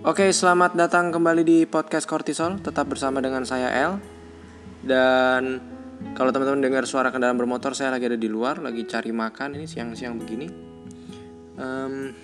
Oke, selamat datang kembali di podcast Kortisol. Tetap bersama dengan saya El. Dan kalau teman-teman dengar suara kendaraan bermotor, saya lagi ada di luar, lagi cari makan. Ini siang-siang begini. Um,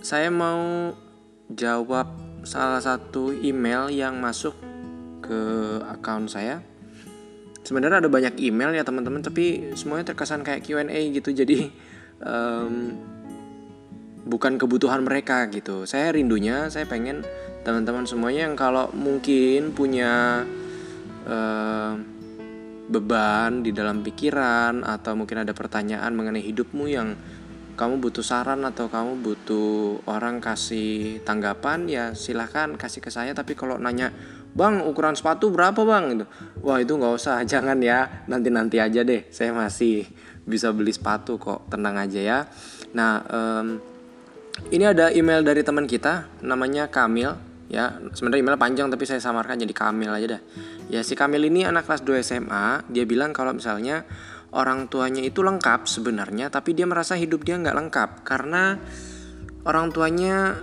saya mau jawab salah satu email yang masuk ke akun saya. Sebenarnya ada banyak email ya teman-teman, tapi semuanya terkesan kayak Q&A gitu. Jadi um, bukan kebutuhan mereka gitu. Saya rindunya, saya pengen teman-teman semuanya yang kalau mungkin punya uh, beban di dalam pikiran atau mungkin ada pertanyaan mengenai hidupmu yang kamu butuh saran atau kamu butuh orang kasih tanggapan ya silahkan kasih ke saya. Tapi kalau nanya bang ukuran sepatu berapa bang? Itu wah itu nggak usah jangan ya. Nanti nanti aja deh saya masih bisa beli sepatu kok. Tenang aja ya. Nah um, ini ada email dari teman kita namanya Kamil. Ya sebenarnya email panjang tapi saya samarkan jadi Kamil aja dah. Ya si Kamil ini anak kelas 2 SMA dia bilang kalau misalnya orang tuanya itu lengkap sebenarnya tapi dia merasa hidup dia nggak lengkap. Karena orang tuanya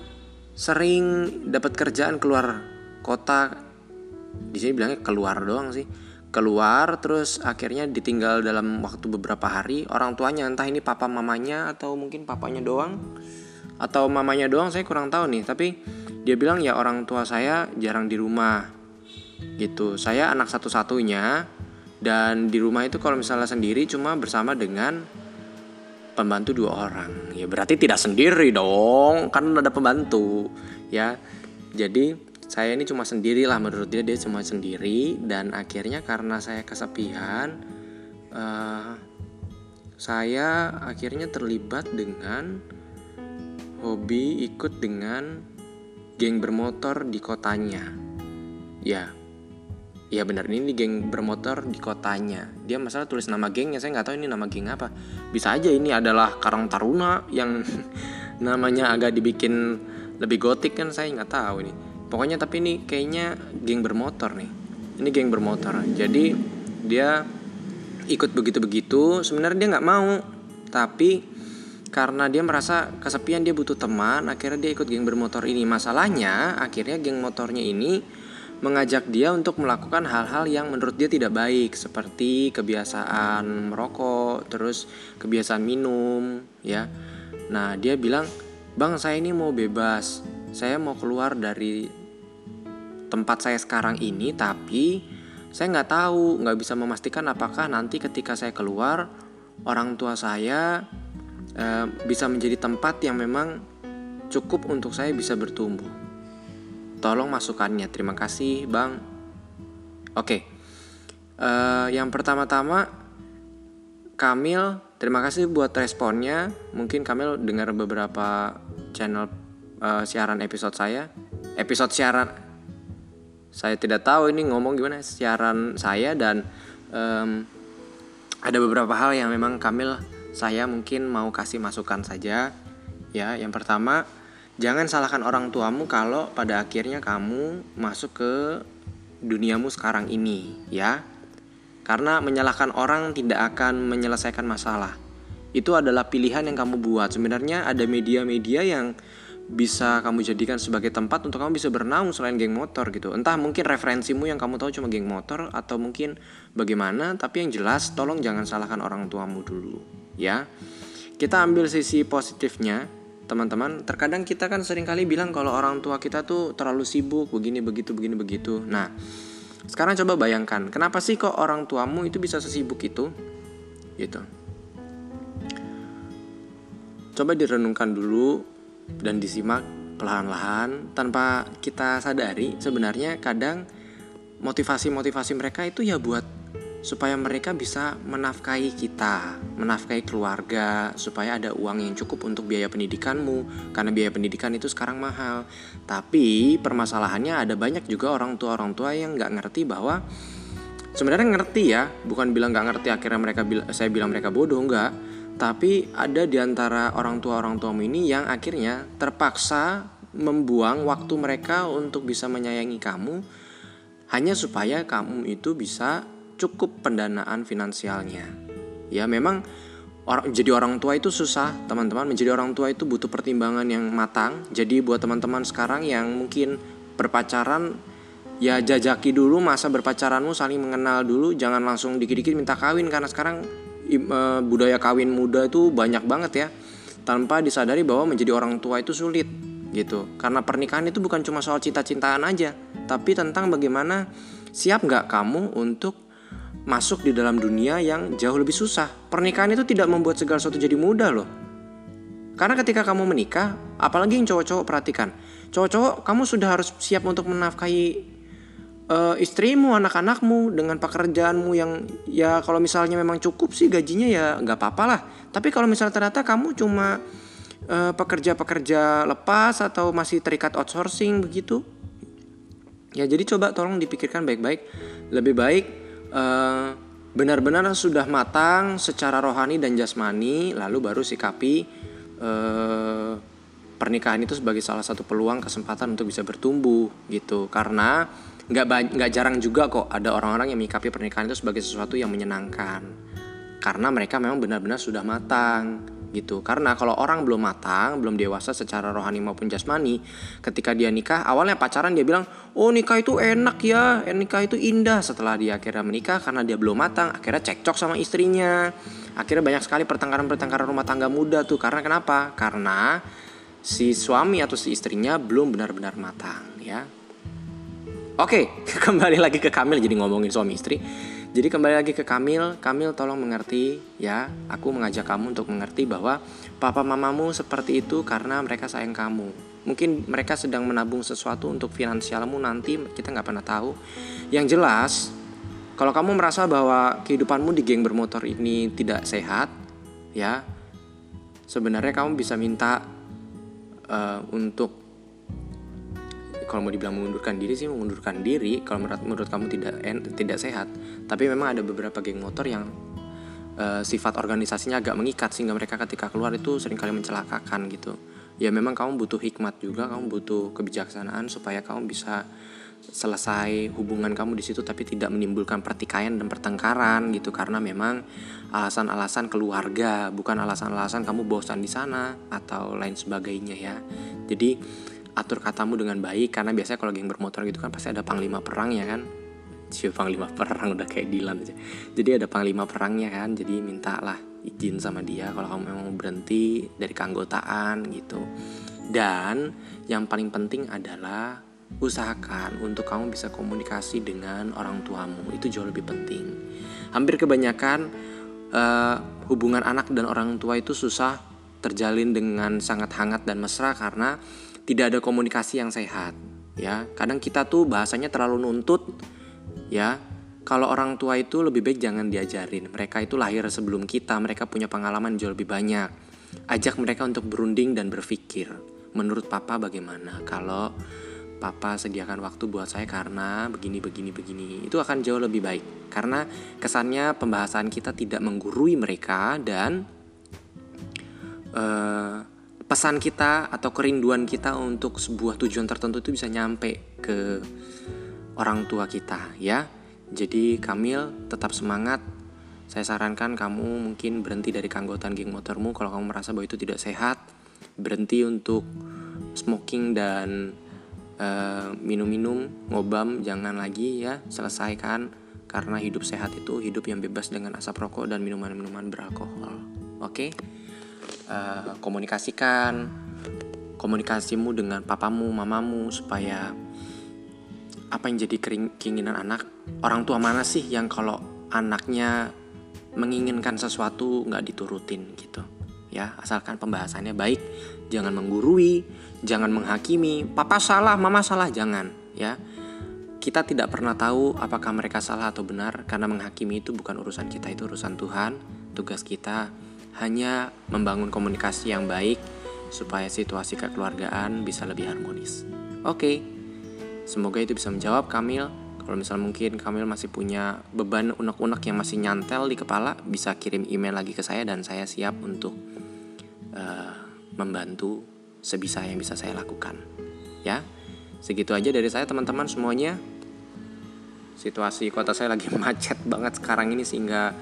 sering dapat kerjaan keluar kota. Di sini bilangnya keluar doang sih. Keluar terus akhirnya ditinggal dalam waktu beberapa hari. Orang tuanya entah ini papa mamanya atau mungkin papanya doang atau mamanya doang saya kurang tahu nih. Tapi dia bilang ya orang tua saya jarang di rumah. Gitu. Saya anak satu-satunya dan di rumah itu kalau misalnya sendiri cuma bersama dengan pembantu dua orang. Ya berarti tidak sendiri dong. Kan ada pembantu ya. Jadi saya ini cuma sendiri lah menurut dia. Dia cuma sendiri dan akhirnya karena saya kesepian uh, saya akhirnya terlibat dengan hobi ikut dengan geng bermotor di kotanya. Ya, ya benar ini geng bermotor di kotanya. Dia masalah tulis nama gengnya, saya nggak tahu ini nama geng apa. Bisa aja ini adalah Karang Taruna yang namanya agak dibikin lebih gotik kan saya nggak tahu ini. Pokoknya tapi ini kayaknya geng bermotor nih. Ini geng bermotor. Jadi dia ikut begitu-begitu. Sebenarnya dia nggak mau, tapi karena dia merasa kesepian dia butuh teman akhirnya dia ikut geng bermotor ini. Masalahnya akhirnya geng motornya ini mengajak dia untuk melakukan hal-hal yang menurut dia tidak baik seperti kebiasaan merokok terus kebiasaan minum ya. Nah dia bilang bang saya ini mau bebas. Saya mau keluar dari tempat saya sekarang ini tapi saya nggak tahu nggak bisa memastikan apakah nanti ketika saya keluar orang tua saya Eh, bisa menjadi tempat yang memang cukup untuk saya bisa bertumbuh. Tolong masukannya. Terima kasih, Bang. Oke. Uh, yang pertama-tama Kamil, terima kasih buat responnya. Mungkin Kamil dengar beberapa channel uh, siaran episode saya. Episode siaran saya tidak tahu ini ngomong gimana siaran saya dan um, ada beberapa hal yang memang Kamil saya mungkin mau kasih masukan saja. Ya, yang pertama, jangan salahkan orang tuamu kalau pada akhirnya kamu masuk ke duniamu sekarang ini, ya. Karena menyalahkan orang tidak akan menyelesaikan masalah. Itu adalah pilihan yang kamu buat. Sebenarnya ada media-media yang bisa kamu jadikan sebagai tempat untuk kamu bisa bernaung selain geng motor gitu. Entah mungkin referensimu yang kamu tahu cuma geng motor atau mungkin bagaimana, tapi yang jelas tolong jangan salahkan orang tuamu dulu ya. Kita ambil sisi positifnya, teman-teman. Terkadang kita kan sering kali bilang kalau orang tua kita tuh terlalu sibuk, begini begitu, begini begitu. Nah, sekarang coba bayangkan, kenapa sih kok orang tuamu itu bisa sesibuk itu? Gitu. Coba direnungkan dulu dan disimak perlahan-lahan tanpa kita sadari sebenarnya kadang motivasi-motivasi mereka itu ya buat supaya mereka bisa menafkahi kita, menafkahi keluarga, supaya ada uang yang cukup untuk biaya pendidikanmu, karena biaya pendidikan itu sekarang mahal. Tapi permasalahannya ada banyak juga orang tua-orang tua yang nggak ngerti bahwa sebenarnya ngerti ya, bukan bilang nggak ngerti akhirnya mereka saya bilang mereka bodoh nggak, tapi ada di antara orang tua-orang tuamu ini yang akhirnya terpaksa membuang waktu mereka untuk bisa menyayangi kamu hanya supaya kamu itu bisa cukup pendanaan finansialnya. Ya memang orang jadi orang tua itu susah teman-teman. Menjadi orang tua itu butuh pertimbangan yang matang. Jadi buat teman-teman sekarang yang mungkin berpacaran ya jajaki dulu masa berpacaranmu saling mengenal dulu. Jangan langsung dikit-dikit minta kawin karena sekarang budaya kawin muda itu banyak banget ya tanpa disadari bahwa menjadi orang tua itu sulit gitu karena pernikahan itu bukan cuma soal cinta-cintaan aja tapi tentang bagaimana siap nggak kamu untuk masuk di dalam dunia yang jauh lebih susah. Pernikahan itu tidak membuat segala sesuatu jadi mudah loh. Karena ketika kamu menikah, apalagi yang cowok-cowok perhatikan, cowok-cowok kamu sudah harus siap untuk menafkahi uh, istrimu, anak-anakmu dengan pekerjaanmu yang ya kalau misalnya memang cukup sih gajinya ya nggak apa-apa lah. Tapi kalau misalnya ternyata kamu cuma uh, pekerja-pekerja lepas atau masih terikat outsourcing begitu, ya jadi coba tolong dipikirkan baik-baik. Lebih baik eh, benar-benar sudah matang secara rohani dan jasmani, lalu baru sikapi uh, pernikahan itu sebagai salah satu peluang kesempatan untuk bisa bertumbuh gitu. Karena nggak nggak jarang juga kok ada orang-orang yang menyikapi pernikahan itu sebagai sesuatu yang menyenangkan. Karena mereka memang benar-benar sudah matang gitu. Karena kalau orang belum matang, belum dewasa secara rohani maupun jasmani, ketika dia nikah, awalnya pacaran dia bilang, "Oh, nikah itu enak ya, eh, nikah itu indah." Setelah dia akhirnya menikah karena dia belum matang, akhirnya cekcok sama istrinya. Akhirnya banyak sekali pertengkaran-pertengkaran rumah tangga muda tuh. Karena kenapa? Karena si suami atau si istrinya belum benar-benar matang, ya. Oke, kembali lagi ke Kamil jadi ngomongin suami istri. Jadi kembali lagi ke Kamil, Kamil tolong mengerti ya. Aku mengajak kamu untuk mengerti bahwa papa mamamu seperti itu karena mereka sayang kamu. Mungkin mereka sedang menabung sesuatu untuk finansialmu nanti kita nggak pernah tahu. Yang jelas, kalau kamu merasa bahwa kehidupanmu di geng bermotor ini tidak sehat, ya sebenarnya kamu bisa minta uh, untuk kalau mau dibilang mengundurkan diri sih mengundurkan diri. Kalau menurut menurut kamu tidak en, tidak sehat. Tapi memang ada beberapa geng motor yang uh, sifat organisasinya agak mengikat sehingga mereka ketika keluar itu sering kali mencelakakan gitu. Ya memang kamu butuh hikmat juga kamu butuh kebijaksanaan supaya kamu bisa selesai hubungan kamu di situ tapi tidak menimbulkan pertikaian dan pertengkaran gitu. Karena memang alasan-alasan keluarga bukan alasan-alasan kamu bosan di sana atau lain sebagainya ya. Jadi atur katamu dengan baik. Karena biasanya kalau geng bermotor gitu kan pasti ada panglima perang ya kan? Siapa panglima perang udah kayak Dilan aja. Jadi ada panglima perangnya kan jadi mintalah izin sama dia kalau kamu memang berhenti dari keanggotaan gitu. Dan yang paling penting adalah usahakan untuk kamu bisa komunikasi dengan orang tuamu. Itu jauh lebih penting. Hampir kebanyakan uh, hubungan anak dan orang tua itu susah terjalin dengan sangat hangat dan mesra karena tidak ada komunikasi yang sehat ya. Kadang kita tuh bahasanya terlalu nuntut ya. Kalau orang tua itu lebih baik jangan diajarin. Mereka itu lahir sebelum kita mereka punya pengalaman jauh lebih banyak. Ajak mereka untuk berunding dan berpikir. Menurut papa bagaimana? Kalau papa sediakan waktu buat saya karena begini begini begini itu akan jauh lebih baik karena kesannya pembahasan kita tidak menggurui mereka dan uh, pesan kita atau kerinduan kita untuk sebuah tujuan tertentu itu bisa nyampe ke orang tua kita ya. Jadi Kamil tetap semangat. Saya sarankan kamu mungkin berhenti dari keanggotaan geng motormu kalau kamu merasa bahwa itu tidak sehat. Berhenti untuk smoking dan eh, minum-minum, ngobam jangan lagi ya, selesaikan karena hidup sehat itu hidup yang bebas dengan asap rokok dan minuman-minuman beralkohol. Oke? Okay? uh, komunikasikan komunikasimu dengan papamu, mamamu supaya apa yang jadi keinginan anak orang tua mana sih yang kalau anaknya menginginkan sesuatu nggak diturutin gitu ya asalkan pembahasannya baik jangan menggurui jangan menghakimi papa salah mama salah jangan ya kita tidak pernah tahu apakah mereka salah atau benar karena menghakimi itu bukan urusan kita itu urusan Tuhan tugas kita hanya membangun komunikasi yang baik supaya situasi kekeluargaan bisa lebih harmonis. Oke, semoga itu bisa menjawab Kamil. Kalau misal mungkin Kamil masih punya beban unek-unek yang masih nyantel di kepala, bisa kirim email lagi ke saya dan saya siap untuk uh, membantu sebisa yang bisa saya lakukan. Ya, segitu aja dari saya teman-teman semuanya. Situasi kota saya lagi macet banget sekarang ini sehingga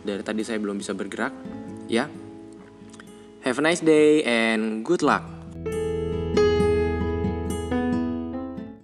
dari tadi saya belum bisa bergerak ya. Have a nice day and good luck.